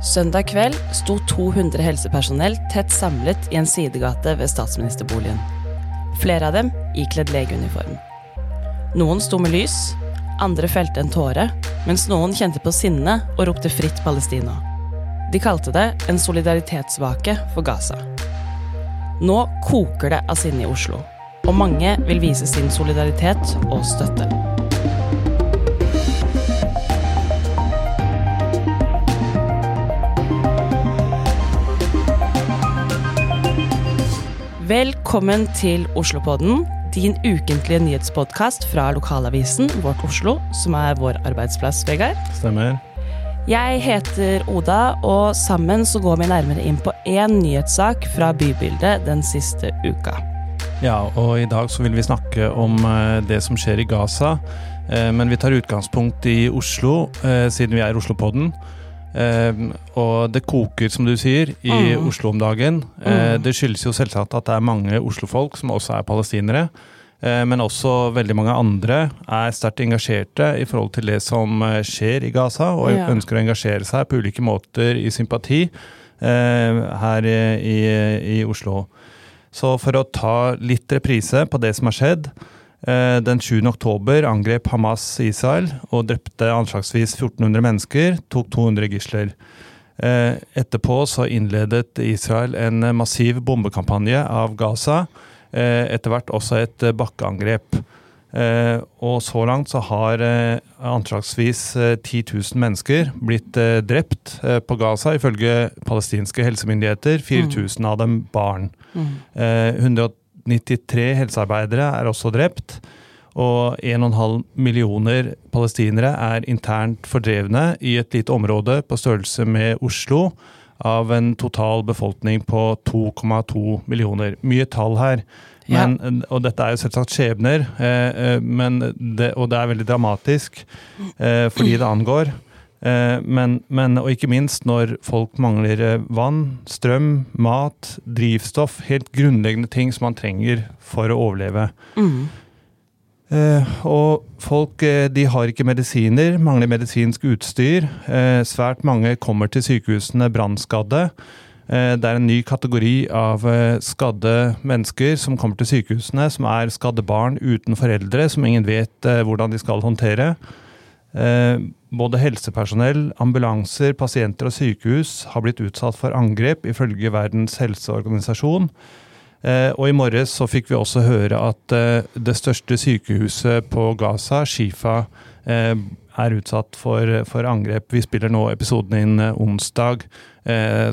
Søndag kveld sto 200 helsepersonell tett samlet i en sidegate ved statsministerboligen. Flere av dem ikledd legeuniform. Noen sto med lys, andre felte en tåre, mens noen kjente på sinne og ropte fritt Palestina. De kalte det en solidaritetsvake for Gaza. Nå koker det av sinne i Oslo, og mange vil vise sin solidaritet og støtte. Velkommen til Oslopodden, din ukentlige nyhetspodkast fra lokalavisen Vårt Oslo, som er vår arbeidsplass, Vegard. Stemmer. Jeg heter Oda, og sammen så går vi nærmere inn på én nyhetssak fra bybildet den siste uka. Ja, og i dag så vil vi snakke om eh, det som skjer i Gaza. Eh, men vi tar utgangspunkt i Oslo, eh, siden vi er Oslopodden. Uh, og det koker, som du sier, i mm. Oslo om dagen. Uh, mm. Det skyldes jo selvsagt at det er mange oslofolk som også er palestinere. Uh, men også veldig mange andre er sterkt engasjerte i forhold til det som skjer i Gaza, og ja. ønsker å engasjere seg på ulike måter i sympati her i, i, i Oslo. Så for å ta litt reprise på det som har skjedd Eh, den 7. oktober angrep Hamas Israel og drepte anslagsvis 1400 mennesker, tok 200 gisler. Eh, etterpå så innledet Israel en massiv bombekampanje av Gaza. Eh, etter hvert også et bakkeangrep. Og så langt så har anslagsvis 10 000 mennesker blitt drept på Gaza, ifølge palestinske helsemyndigheter. 4000 av dem barn. Mm. 93 helsearbeidere er også drept. Og 1,5 millioner palestinere er internt fordrevne i et lite område på størrelse med Oslo, av en total befolkning på 2,2 millioner. Mye tall her. Men, ja. Og dette er jo selvsagt skjebner, eh, eh det, og det er veldig dramatisk eh, fordi det angår. Eh, men, men, og ikke minst når folk mangler eh, vann, strøm, mat, drivstoff. Helt grunnleggende ting som man trenger for å overleve. Mm. Eh, og folk de har ikke medisiner, mangler medisinsk utstyr. svært mange kommer til sykehusene brannskadde. Det er en ny kategori av skadde mennesker som kommer til sykehusene, som er skadde barn uten foreldre, som ingen vet hvordan de skal håndtere. Eh, både helsepersonell, ambulanser, pasienter og sykehus har blitt utsatt for angrep, ifølge Verdens helseorganisasjon. Eh, og i morges så fikk vi også høre at eh, det største sykehuset på Gaza, Shifa, er utsatt for, for, angrep. Vi spiller nå episoden inn onsdag,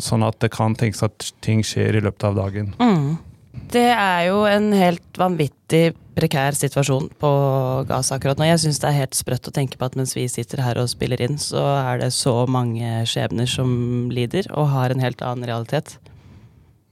sånn at det kan tenkes at ting skjer i løpet av dagen. Mm. Det er jo en helt vanvittig prekær situasjon på Gaza akkurat nå. Jeg syns det er helt sprøtt å tenke på at mens vi sitter her og spiller inn, så er det så mange skjebner som lider, og har en helt annen realitet.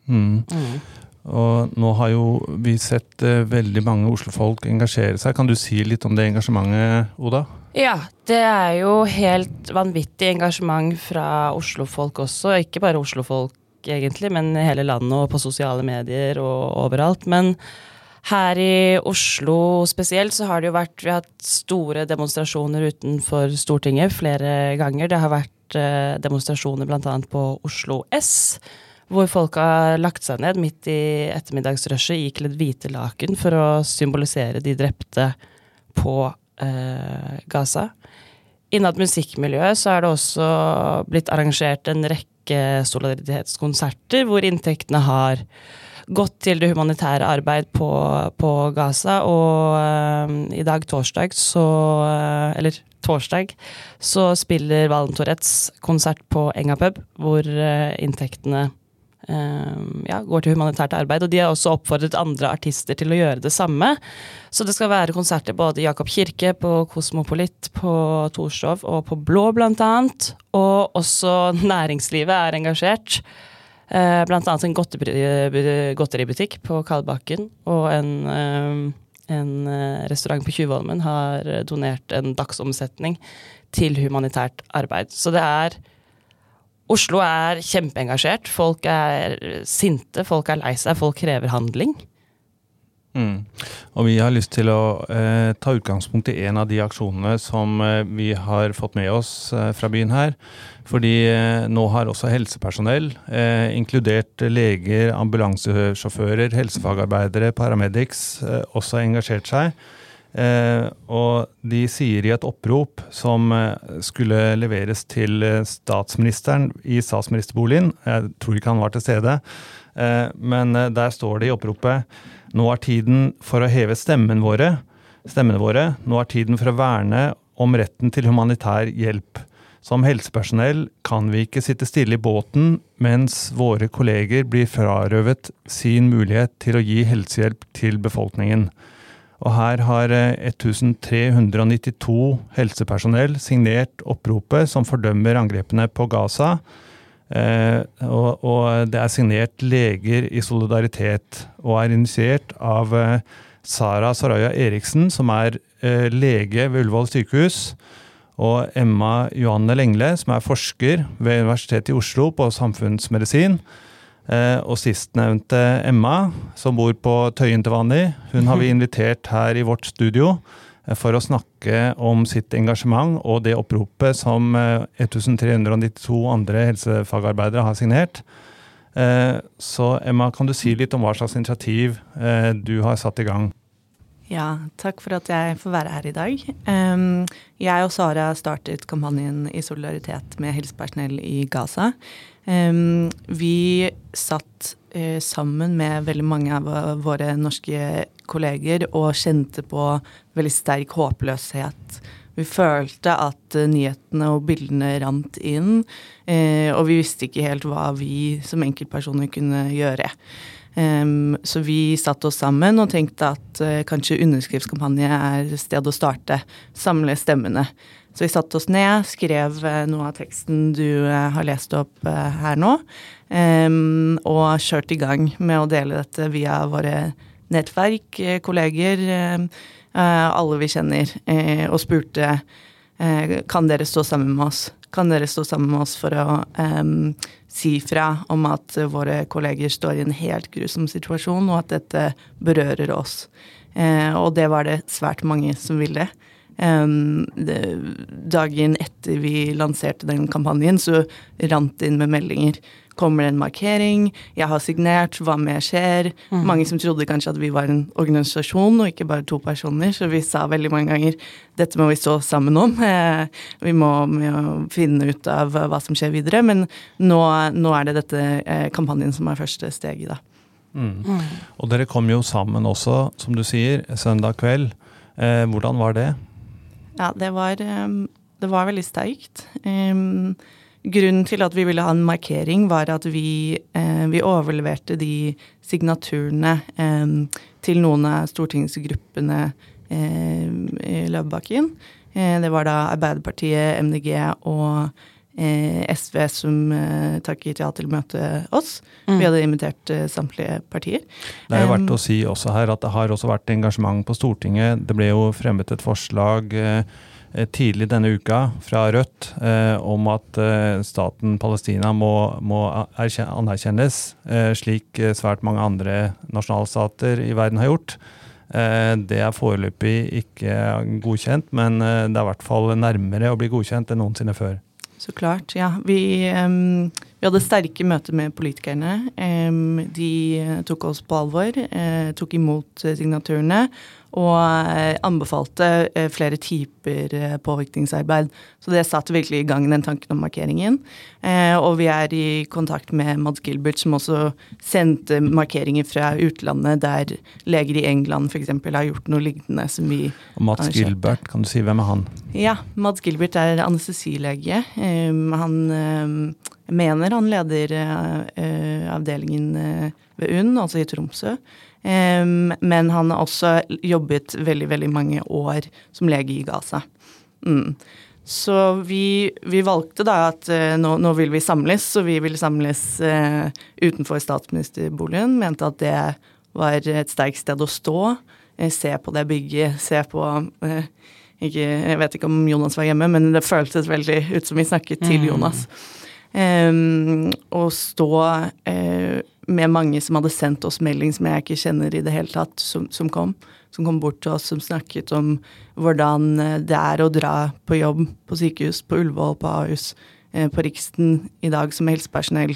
Mm. Mm. Og nå har jo vi sett uh, veldig mange oslofolk engasjere seg. Kan du si litt om det engasjementet, Oda? Ja, det er jo helt vanvittig engasjement fra oslofolk også. Ikke bare oslofolk egentlig, men i hele landet og på sosiale medier og overalt. Men her i Oslo spesielt så har det jo vært Vi har hatt store demonstrasjoner utenfor Stortinget flere ganger. Det har vært eh, demonstrasjoner bl.a. på Oslo S, hvor folk har lagt seg ned midt i ettermiddagsrushet ikledd hvite laken for å symbolisere de drepte på eh, Gaza. Innad musikkmiljøet så er det også blitt arrangert en rekke solidaritetskonserter hvor inntektene har gått til det humanitære arbeid på, på Gaza. Og uh, i dag, torsdag, så uh, Eller torsdag, så spiller Valen Tourettes konsert på Enga pub, hvor uh, inntektene ja, går til humanitært arbeid. Og de har også oppfordret andre artister til å gjøre det samme. Så det skal være konserter både i Jakob Kirke, på Kosmopolit, på Torshov og på Blå, annet. Og også næringslivet er engasjert. Eh, blant annet en godteributikk på Kalbakken og en, eh, en eh, restaurant på Tjuvholmen har donert en dagsomsetning til humanitært arbeid. Så det er Oslo er kjempeengasjert. Folk er sinte, folk er lei seg, folk krever handling. Mm. Og vi har lyst til å eh, ta utgangspunkt i en av de aksjonene som eh, vi har fått med oss eh, fra byen her. Fordi eh, nå har også helsepersonell, eh, inkludert leger, ambulansesjåfører, helsefagarbeidere, paramedics, eh, også engasjert seg. Og de sier i et opprop som skulle leveres til statsministeren i statsministerboligen, jeg tror ikke han var til stede, men der står det i oppropet nå er tiden for å heve stemmen våre, stemmene våre. Nå er tiden for å verne om retten til humanitær hjelp. Som helsepersonell kan vi ikke sitte stille i båten mens våre kolleger blir frarøvet sin mulighet til å gi helsehjelp til befolkningen. Og her har 1392 eh, helsepersonell signert oppropet som fordømmer angrepene på Gaza Eh, og, det er signert leger i solidaritet, og er initiert av eh, Sara Saraya Eriksen, som er lege ved Ullevål sykehus. Og Emma Johanne Lengle, som er forsker ved Universitetet i Oslo på samfunnsmedisin. Eh, og sistnevnte Emma, som bor på Tøyen til vanlig, hun har vi invitert her i vårt studio for å snakke om sitt engasjement og det oppropet som 1392 eh, andre helsefagarbeidere har signert. Eh, så Emma, kan du si litt om hva slags initiativ eh, du har satt i gang? Ja, takk for at jeg får være her i dag. Jeg og Sara startet kampanjen i solidaritet med helsepersonell i Gaza. Vi satt sammen med veldig mange av våre norske kolleger og kjente på veldig sterk håpløshet. Vi følte at uh, nyhetene og bildene rant inn, uh, og vi visste ikke helt hva vi som enkeltpersoner kunne gjøre. Så vi satte oss sammen og tenkte at kanskje underskriftskampanje er stedet å starte. Samle stemmene. Så vi satte oss ned, skrev noe av teksten du har lest opp her nå, um, og kjørte i gang med å dele dette via våre nettverk, eh, kolleger, eh, eh, alle vi kjenner, og spurte kan dere stå sammen med oss. Kan dere stå sammen med oss for å um, si fra om at våre kolleger står i en helt grusom situasjon, og at dette berører oss. Og det var det svært mange som ville. Det, dagen etter vi lanserte den kampanjen, så rant det inn med meldinger Kommer det en markering? Jeg har signert. Hva mer skjer? Mm. Mange som trodde kanskje at vi var en organisasjon og ikke bare to personer, så vi sa veldig mange ganger dette må vi stå sammen om. Eh, vi må, må, finne ut av hva som skjer videre. Men nå, nå er det dette eh, kampanjen som er første steget, da. Mm. Mm. Og dere kom jo sammen også, som du sier, søndag kveld. Eh, hvordan var det? Ja, det var, eh, det var veldig sterkt. Grunnen til at vi ville ha en markering, var at vi, eh, vi overleverte de signaturene til noen av stortingsgruppene eh, i Løvebakken. Det var da Arbeiderpartiet, MDG og SV som eh, takket ja til å møte oss. Mm. Vi hadde invitert samtlige partier. Det er jo verdt å si også her at det har også vært engasjement på Stortinget. Det ble jo fremmet et forslag Eh, tidlig denne uka fra Rødt eh, om at eh, staten Palestina må, må anerkjennes, eh, slik eh, svært mange andre nasjonalstater i verden har gjort. Eh, det er foreløpig ikke godkjent, men det er i hvert fall nærmere å bli godkjent enn noensinne før. Så klart, ja. Vi, um, vi hadde sterke møter med politikerne. Um, de tok oss på alvor, uh, tok imot signaturene og eh, anbefalte eh, flere typer eh, påvirkningsarbeid. Så det satte virkelig i gang den tanken om markeringen. Og vi er i kontakt med Mads Gilbert, som også sendte markeringer fra utlandet, der leger i England f.eks. har gjort noe lignende som vi Og Mads Gilbert, kan du si hvem er han? Ja, Mads Gilbert er anestesilege. Han mener han leder avdelingen ved UNN, altså i Tromsø. Men han har også jobbet veldig, veldig mange år som lege i Gaza. Mm. Så vi, vi, valgte da at uh, nå, nå, vil vi samles, så vi vil samles uh, utenfor statsministerboligen. Mente at det var et sterkt sted å stå. Uh, se på det bygget, se på ikke, Jeg vet ikke om Jonas var hjemme, men det føltes veldig ut som vi snakket til mm. Jonas. Um, og stå med mange som hadde sendt oss melding som jeg ikke kjenner i det hele tatt, som, som, kom. Som kom bort til oss, som snakket om hvordan eh, det er å dra på jobb på sykehus, på Ullevål, på Ahus, uh, på Riksten i dag som helsepersonell,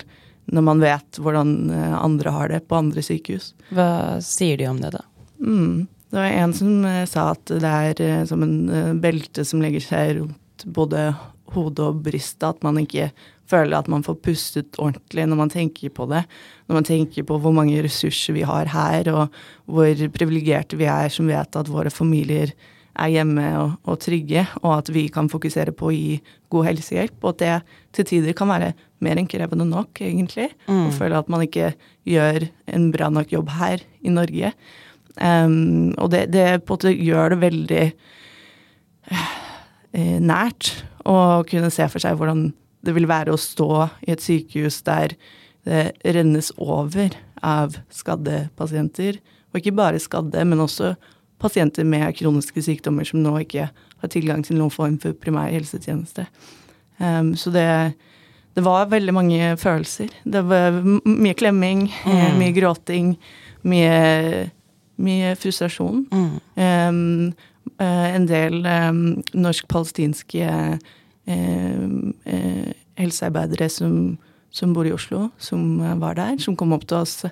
når man vet hvordan uh, andre har det på andre sykehus. Hva sier de om det, da? Mm. Det var en som sa at det er som en belte som legger seg rundt både hodet og brystet, at man ikke føler at man får pustet ordentlig når man tenker på det. Når man tenker på hvor mange ressurser vi har her, og hvor privilegerte vi er som vet at våre familier er hjemme og, og, trygge, og at vi kan fokusere på å gi god helsehjelp. Og at det til tider kan være mer enn krevende nok, egentlig. Mm. Og føle at man ikke gjør en bra nok jobb her i Norge. Um, og det, det, på en måte gjør det veldig uh, nært å kunne se for seg hvordan det vil være å stå i et sykehus der det rennes over av skadde pasienter. Og ikke bare skadde, men også pasienter med kroniske sykdommer som nå ikke har tilgang til noen form for primær helsetjeneste. Um, så det, det, var veldig mange følelser. Det var mye klemming, mm. mye gråting, mye, mye frustrasjon. Mm. Um, en del um, norsk-palestinske Eh, eh, helsearbeidere som, som, bor i Oslo, som eh, var der, som kom opp til oss.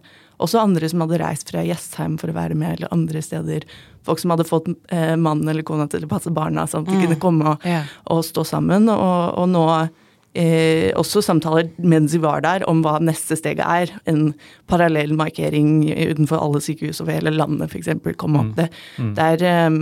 Også andre som hadde reist fra Jessheim for å være med, eller andre steder. Folk som hadde fått eh, mannen eller kona til å passe barna, sånn at de mm. kunne komme og, yeah. og, stå sammen. Og, og nå eh, også samtaler mens vi var der, om hva neste steget er. En parallell markering utenfor alle sykehus over hele landet, f.eks. kom opp. Mm. Det, mm. det er um,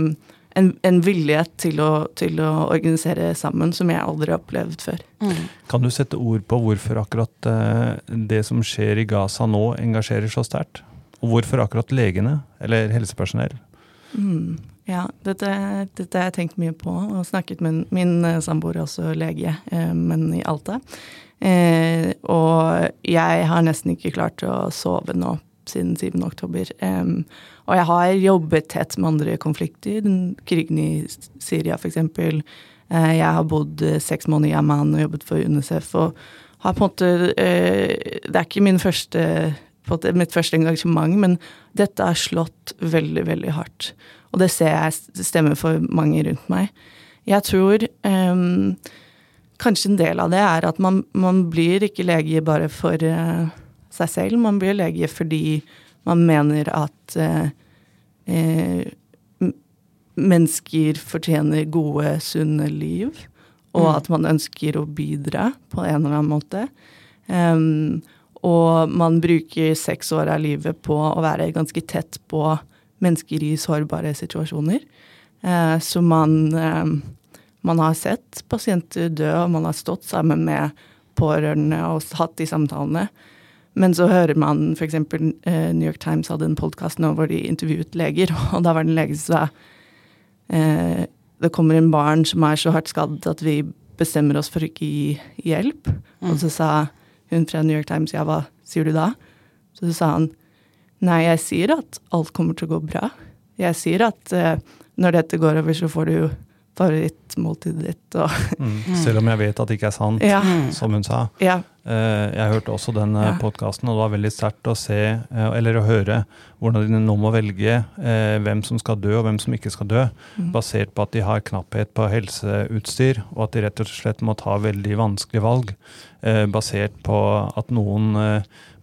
en, en villighet til å, til å, organisere sammen som jeg aldri har opplevd før. Mm. Kan du sette ord på hvorfor akkurat uh, det som skjer i Gaza nå, engasjerer så sterkt? Og hvorfor akkurat legene, eller helsepersonell? Mm. Ja, dette, dette, har jeg tenkt mye på, og snakket med min uh, samboer, også lege, uh, men i Alta. og jeg har nesten ikke klart å sove nå siden 7. oktober. Um, og jeg har jobbet tett med andre konflikter. Den krigen i Syria, f.eks. Uh, jeg har bodd uh, seks måneder i Amman og jobbet for UNICEF. og har på en måte uh, Det er ikke min første, mitt første engasjement, men dette har slått veldig, veldig hardt. Og det ser jeg stemmer for mange rundt meg. Jeg tror um, kanskje en del av det er at man, man blir ikke lege bare for uh, seg selv. Man blir lege fordi man mener at eh, eh, mennesker fortjener gode, sunne liv. Og mm. at man ønsker å bidra på en eller annen måte. Um, og man bruker seks år av livet på å være ganske tett på mennesker i sårbare situasjoner. Eh, så man, eh, man har sett pasienter dø, og man har stått sammen med pårørende og hatt de samtalene. Men så hører man f.eks. Eh, New York Times hadde en podkast nå hvor de intervjuet leger, og da var det en lege som sa eh, det kommer en barn som er så hardt skadd at vi bestemmer oss for ikke å gi hjelp. Mm. Og så sa hun fra New York Times ja, hva sier du da? Så sa han nei, jeg sier at alt kommer til å gå bra. Jeg sier at eh, når dette går over, så får du favorittmåltidet ditt. Og mm. Selv om jeg vet at det ikke er sant, ja. som hun sa. Ja. Eh, jeg hørte også den eh, ja. podkasten, og det var veldig sterkt å se, eh, eller å høre, hvordan de nå må velge hvem som skal dø, og hvem som ikke skal dø, mm. basert på at de har knapphet på helseutstyr, og at de rett og slett må ta veldig vanskelige valg, basert på at noen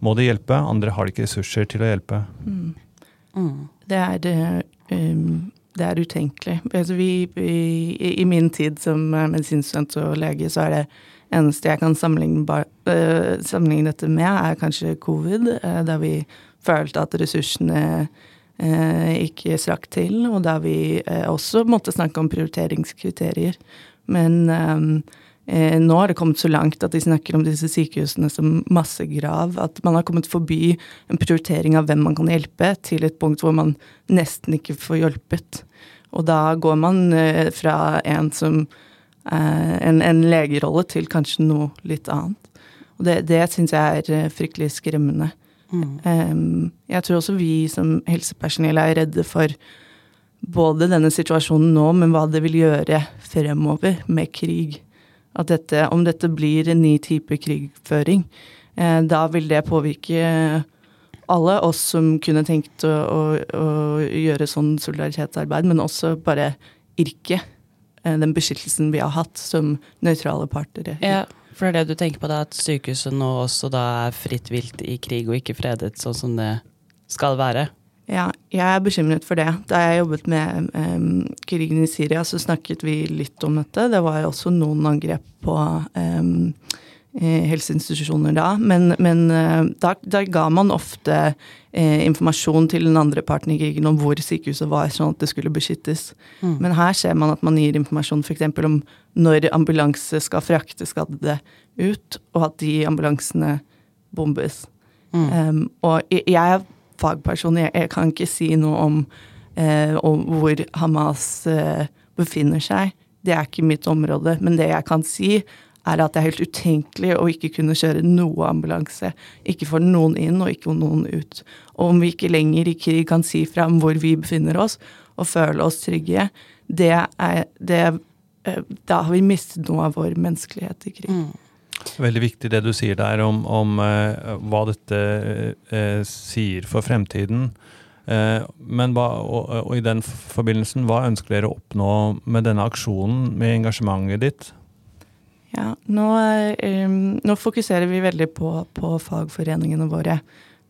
må de hjelpe, andre har de ikke ressurser til å hjelpe. Mm. Mm. Det er det um det er utenkelig. Altså vi, vi, I min tid som medisinstudent og lege, så er det eneste jeg kan sammenligne, uh, sammenligne dette med, er kanskje covid, uh, der vi følte at ressursene uh, ikke strakk til, og der vi også måtte snakke om prioriteringskriterier. Men um, nå har det kommet så langt at de snakker om disse sykehusene som massegrav. At man har kommet forbi en prioritering av hvem man kan hjelpe, til et punkt hvor man nesten ikke får hjulpet. Og da går man fra en som Eh, en, en legerolle til kanskje noe litt annet. Og det, det syns jeg er eh, fryktelig skremmende. Mm. Um, jeg tror også vi som helsepersonell er redde for både denne situasjonen nå, men hva det vil gjøre fremover med krig. At dette, om dette blir en ny type krigføring, eh, da vil det påvirke alle oss som kunne tenkt å, å, å gjøre sånn solidaritetsarbeid, men også bare yrket. Eh, den beskyttelsen vi har hatt som nøytrale parter. Ja, for det er det du tenker på da, at sykehuset nå også da er fritt vilt i krig og ikke fredet, sånn som det skal være? Ja, jeg er bekymret for det. Da jeg jobbet med um, krigen i Syria, så snakket vi litt om dette. Det var også noen angrep på um, helseinstitusjoner da, men, men uh, da, da, ga man ofte uh, informasjon til den andre parten i krigen om hvor sykehuset var, sånn at det skulle beskyttes. Mm. Men her ser man at man gir informasjon f.eks. om når ambulanse skal frakte skadde ut, og at de ambulansene bombes. Mm. Um, og jeg, jeg fagperson. Jeg, jeg, kan ikke si noe om, eh, om hvor Hamas eh, befinner seg. Det er ikke mitt område. Men det jeg kan si, er at det er helt utenkelig å ikke kunne kjøre noe ambulanse. Ikke få noen inn og ikke noen ut. Og om vi ikke lenger i krig kan si fra om hvor vi befinner oss, og føle oss trygge, det er, det, eh, da har vi mistet noe av vår menneskelighet i krig. Mm. Veldig viktig det du sier der om, om uh, hva dette uh, sier for fremtiden. Uh, men hva, og, og, i den forbindelsen, hva ønsker dere å oppnå med denne aksjonen, med engasjementet ditt? Ja, nå, um, nå fokuserer vi veldig på, på, fagforeningene våre.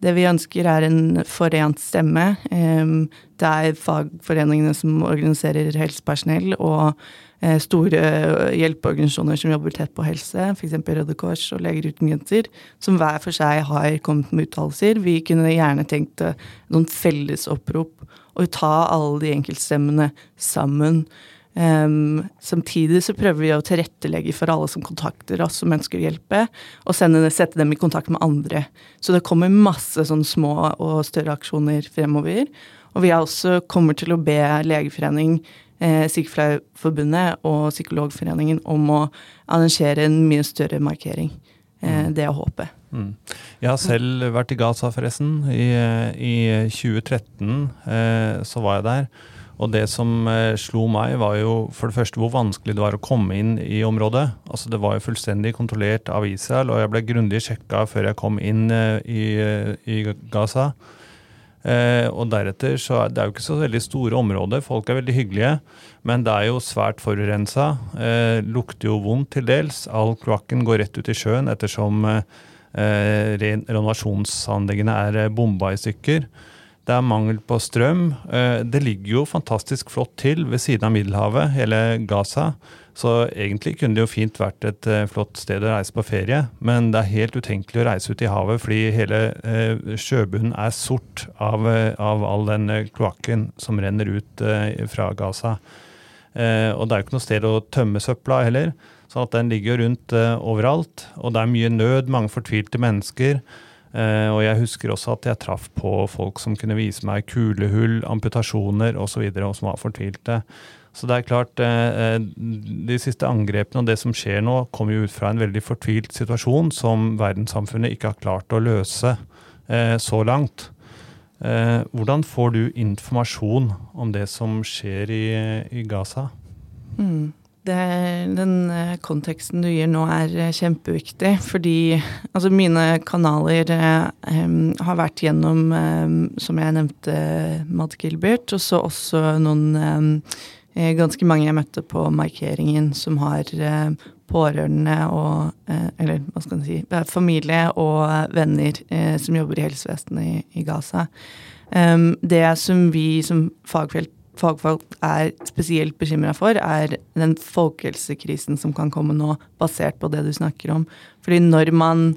Det vi ønsker er en forent stemme. Det er fagforeningene som organiserer helsepersonell, og Eh, store eh, hjelpeorganisasjoner som jobber tett på helse, f.eks. Røde Kors og Leger uten grenser, som hver for seg har kommet med uttalelser. Vi kunne gjerne tenkt noen noen fellesopprop og ta alle de enkeltstemmene sammen. Um, samtidig så prøver vi å tilrettelegge for alle som kontakter oss som ønsker å hjelpe, og sende, sette dem i kontakt med andre. Så det kommer masse sånn små og større aksjoner fremover. Og vi også kommer til å be Legeforening eh, Sykepleierforbundet og Psykologforeningen om å arrangere en mye større markering. Eh, mm. det er håpet. Mm. Jeg har selv vært i Gaza, forresten. I, i 2013 eh, så var jeg der. Og det som eh, slo meg, var jo for det første hvor vanskelig det var å komme inn i området. Altså Det var jo fullstendig kontrollert av Israel, og jeg ble grundig sjekka før jeg kom inn eh, i, eh, i Gaza. Eh, og deretter så er det er jo ikke så veldig store områder. Folk er veldig hyggelige, men det er jo svært forurensa. Eh, lukter jo vondt til dels. All kloakken går rett ut i sjøen ettersom eh, renovasjonsanleggene er bomba i stykker. Det er mangel på strøm. Eh, det ligger jo fantastisk flott til ved siden av Middelhavet, hele Gaza. Så egentlig kunne det jo fint vært et uh, flott sted å reise på ferie, men det er helt utenkelig å reise ut i havet fordi hele uh, sjøbunnen er sort av, av all den kloakken som renner ut fra Gaza. og det er jo ikke noe sted å tømme søpla heller, så at den ligger jo rundt overalt. Og det er mye nød, mange fortvilte mennesker. Og jeg husker også at jeg traff på folk som kunne vise meg kulehull, amputasjoner osv., og, så videre, og som var fortvilte. Så det er klart, eh, eh, de siste angrepene og det som skjer nå, kommer jo ut fra en veldig fortvilt situasjon som verdenssamfunnet ikke har klart å løse eh, så langt. Hvordan får du informasjon om det som skjer i, i Gaza? Mm. Det, den konteksten du gir nå er kjempeviktig, fordi altså mine kanaler um, har vært gjennom, um, som jeg nevnte, Matt Gilbert, og så også noen Eh, ganske mange jeg møtte på markeringen som har eh, pårørende og eh, Eller hva skal man si Familie og venner som jobber i helsevesenet i, i Gaza. Det som vi som fagfelt, fagfolk er spesielt bekymra for, er den folkehelsekrisen som kan komme nå, basert på det du snakker om. Fordi når man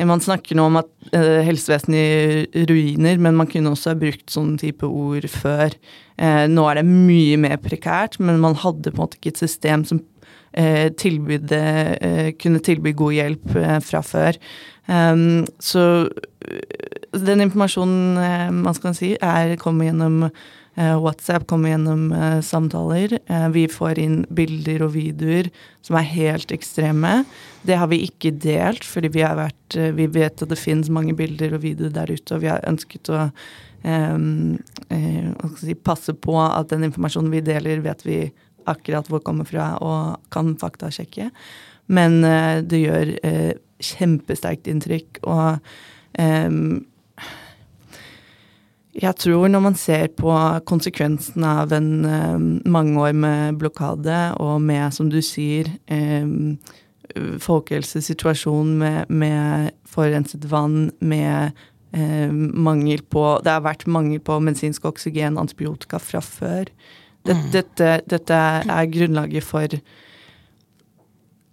man snakker nå om at eh, helsevesenet i ruiner, men man kunne også ha brukt sånn type ord før. Eh, nå er det mye mer prekært, men man hadde på en måte ikke et system som eh, tilbydde, kunne tilby god hjelp fra før. Um, så den informasjonen man skal si, er, kommer gjennom Eh, WhatsApp kommer gjennom eh, samtaler. Eh, vi får inn bilder og videoer som er helt ekstreme. Det har vi ikke delt, fordi vi, vært, vi vet at det finnes mange bilder og videoer der ute, og vi har ønsket å um, si, passe på at den informasjonen vi deler, vet vi akkurat hvor kommer fra, og kan faktasjekke. Men eh, det gjør eh, kjempesterkt inntrykk. Og ehm, jeg tror når man ser på konsekvensen av en eh, mange år med blokade, og med, som du sier, eh, folkehelsesituasjonen med, med forurenset vann, med eh, mangel på Det har vært mangel på medisinsk oksygen, antibiotika fra før. Dette, mm. dette, dette er grunnlaget for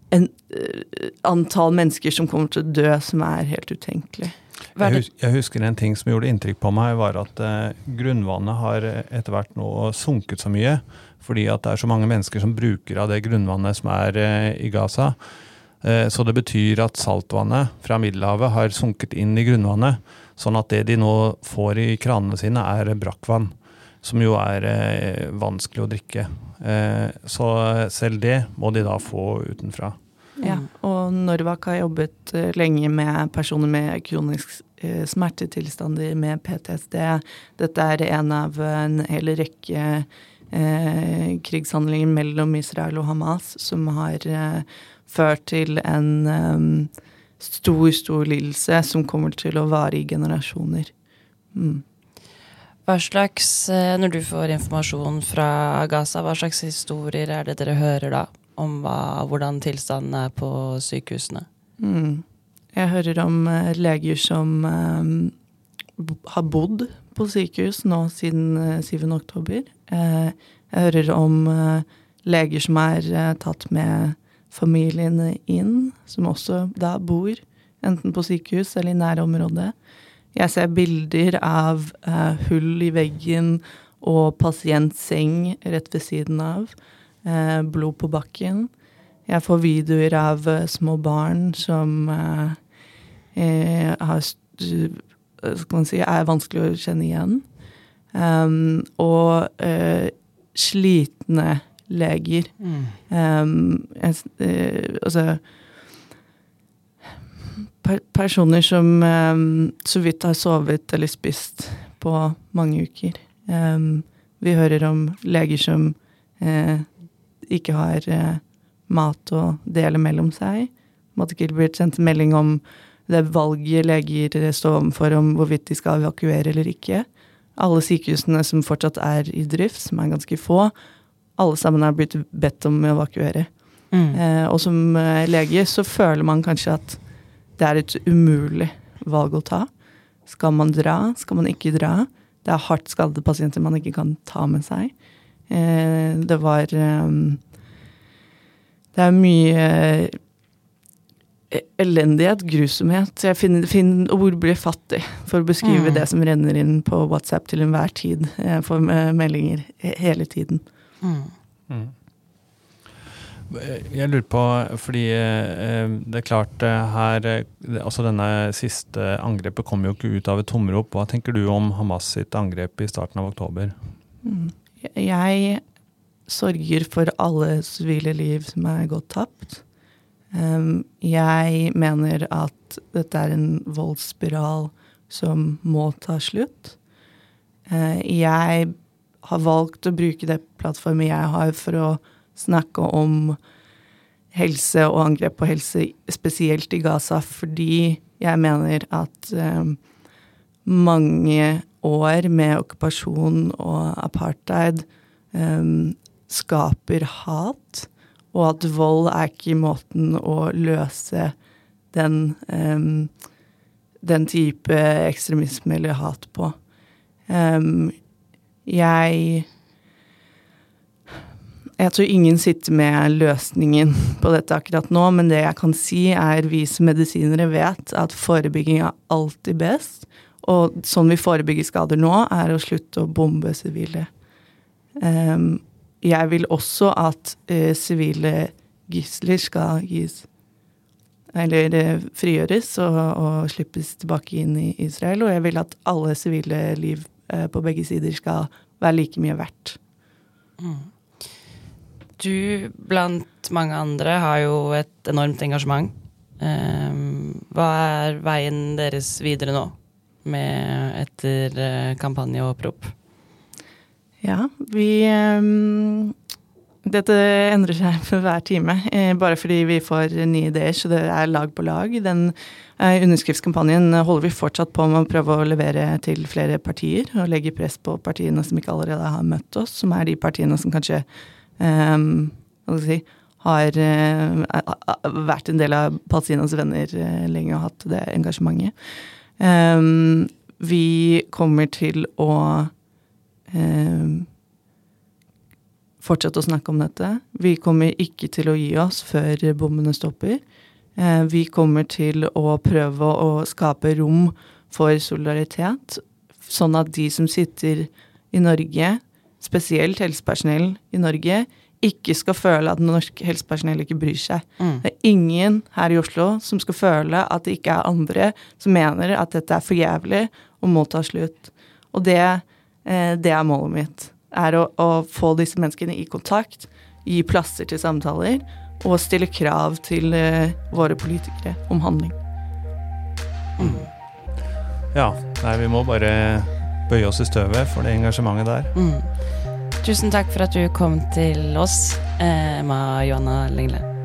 en uh, antall mennesker som kommer til å dø, som er helt utenkelig. Jeg, husker, jeg, husker en ting som gjorde inntrykk på meg, var at eh, grunnvannet har etter hvert nå sunket så mye. Fordi at det er så mange mennesker som bruker av det grunnvannet som er eh, i Gaza. Eh, så det betyr at saltvannet fra Middelhavet har sunket inn i grunnvannet. Sånn at det de nå får i kranene sine, er brakkvann. Som jo er eh, vanskelig å drikke. Eh, så selv det må de da få utenfra. Ja, og Norvak har jobbet eh, lenge med personer med kronisk smertetilstander med PTSD. Dette er en av en hel rekke eh, krigshandlinger mellom Israel og Hamas som har eh, ført til en um, stor, stor lidelse som kommer til å vare i generasjoner. Mm. Hva slags, Når du får informasjon fra Gaza, hva slags historier er det dere hører da? om hva, hvordan tilstanden er på sykehusene. Mm. Jeg hører om uh, leger som uh, har bodd på sykehus nå siden uh, eh, 7. oktober. jeg hører om leger som er tatt med familiene inn, som også da bor enten på sykehus eller i nærområdet. Jeg ser bilder av hull i veggen og pasientseng rett ved siden av. Eh, blod på bakken. Jeg får videoer av eh, små barn som eh, har skal man si, er vanskelig å kjenne igjen. Um, og uh, slitne leger. Mm. Um, uh, altså per Personer som um, så vidt har sovet eller spist på mange uker. vi hører om leger som uh, ikke har eh, mat å dele mellom seg. Måtte ikke blitt sendt melding om det valget leger står overfor om hvorvidt de skal evakuere eller ikke. Alle sykehusene som fortsatt er i drift, som er ganske få, alle sammen har blitt bedt om å evakuere. Mm. Eh, og som eh, lege så føler man kanskje at det er et umulig valg å ta. Skal man dra? Skal man ikke dra? Det er hardt skadede pasienter man ikke kan ta med seg. Eh, det var eh, Det er mye elendighet, grusomhet. Jeg finner, finner ord blir fattig for å beskrive mm. det som renner inn på WhatsApp til enhver tid. Jeg får meldinger hele tiden. Mm. Mm. Jeg lurer på, fordi det er klart her Altså denne siste angrepet kom jo ikke ut av et tomrop. Hva tenker du om Hamas sitt angrep i starten av oktober? Mm. Jeg sorger for alle sivile liv som er gått tapt. Jeg mener at dette er en voldsspiral som må ta slutt. Eh, jeg har valgt å bruke det plattformen jeg har for å snakke om helse og angrep på helse, spesielt i Gaza, fordi jeg mener at mange år med okkupasjon og apartheid um, skaper hat, og at vold er ikke måten å løse den, um, den type ekstremisme eller hat på. Um, jeg jeg tror ingen sitter med løsningen på dette akkurat nå, men det jeg kan si, er vi som medisinere vet at forebygging er alltid best. Og sånn vi forebygger skader nå, er å slutte å bombe sivile. Um, jeg vil også at uh, sivile gisler skal gis Eller uh, frigjøres og, og, slippes tilbake inn i Israel. Og jeg vil at alle sivile liv uh, på begge sider skal være like mye verdt. Mm. Du, blant mange andre, har jo et enormt engasjement. Um, hva er veien deres videre nå? med etter eh, kampanje og opprop? Ja, vi um, Dette endrer seg for hver time, eh, bare fordi vi får nye ideer, så det er lag på lag. Den eh, underskriftskampanjen holder vi fortsatt på med å prøve å levere til flere partier, og legge press på partiene som ikke allerede har møtt oss, som er de partiene som kanskje um, si, har uh, vært en del av Palestinas venner lenge og hatt det engasjementet. Um, vi kommer til å um, fortsette å snakke om dette. Vi kommer ikke til å gi oss før bommene stopper. Eh, vi kommer til å prøve å skape rom for solidaritet, sånn at de som sitter i Norge, spesielt helsepersonell i Norge, ikke skal føle at norsk helsepersonell ikke bryr seg. Mm. Det er ingen her i Oslo som skal føle at det ikke er andre som mener at dette er for jævlig og må ta slutt. Og det, eh, det er målet mitt er å, å, få disse menneskene i kontakt, gi plasser til samtaler og stille krav til uh, våre politikere om handling. Mm. Ja. Nei, vi må bare bøye oss i støvet for det engasjementet der. Mm. Tusen takk for at du kom til oss, Emma Johanna Lengle.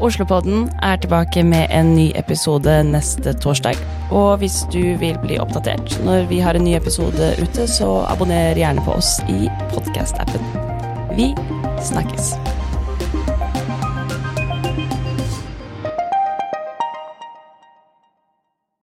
Oslopodden er tilbake med en ny episode neste torsdag. Og hvis du vil bli oppdatert når vi har en ny episode ute, så abonner gjerne på oss i podkast-appen. Vi snakkes.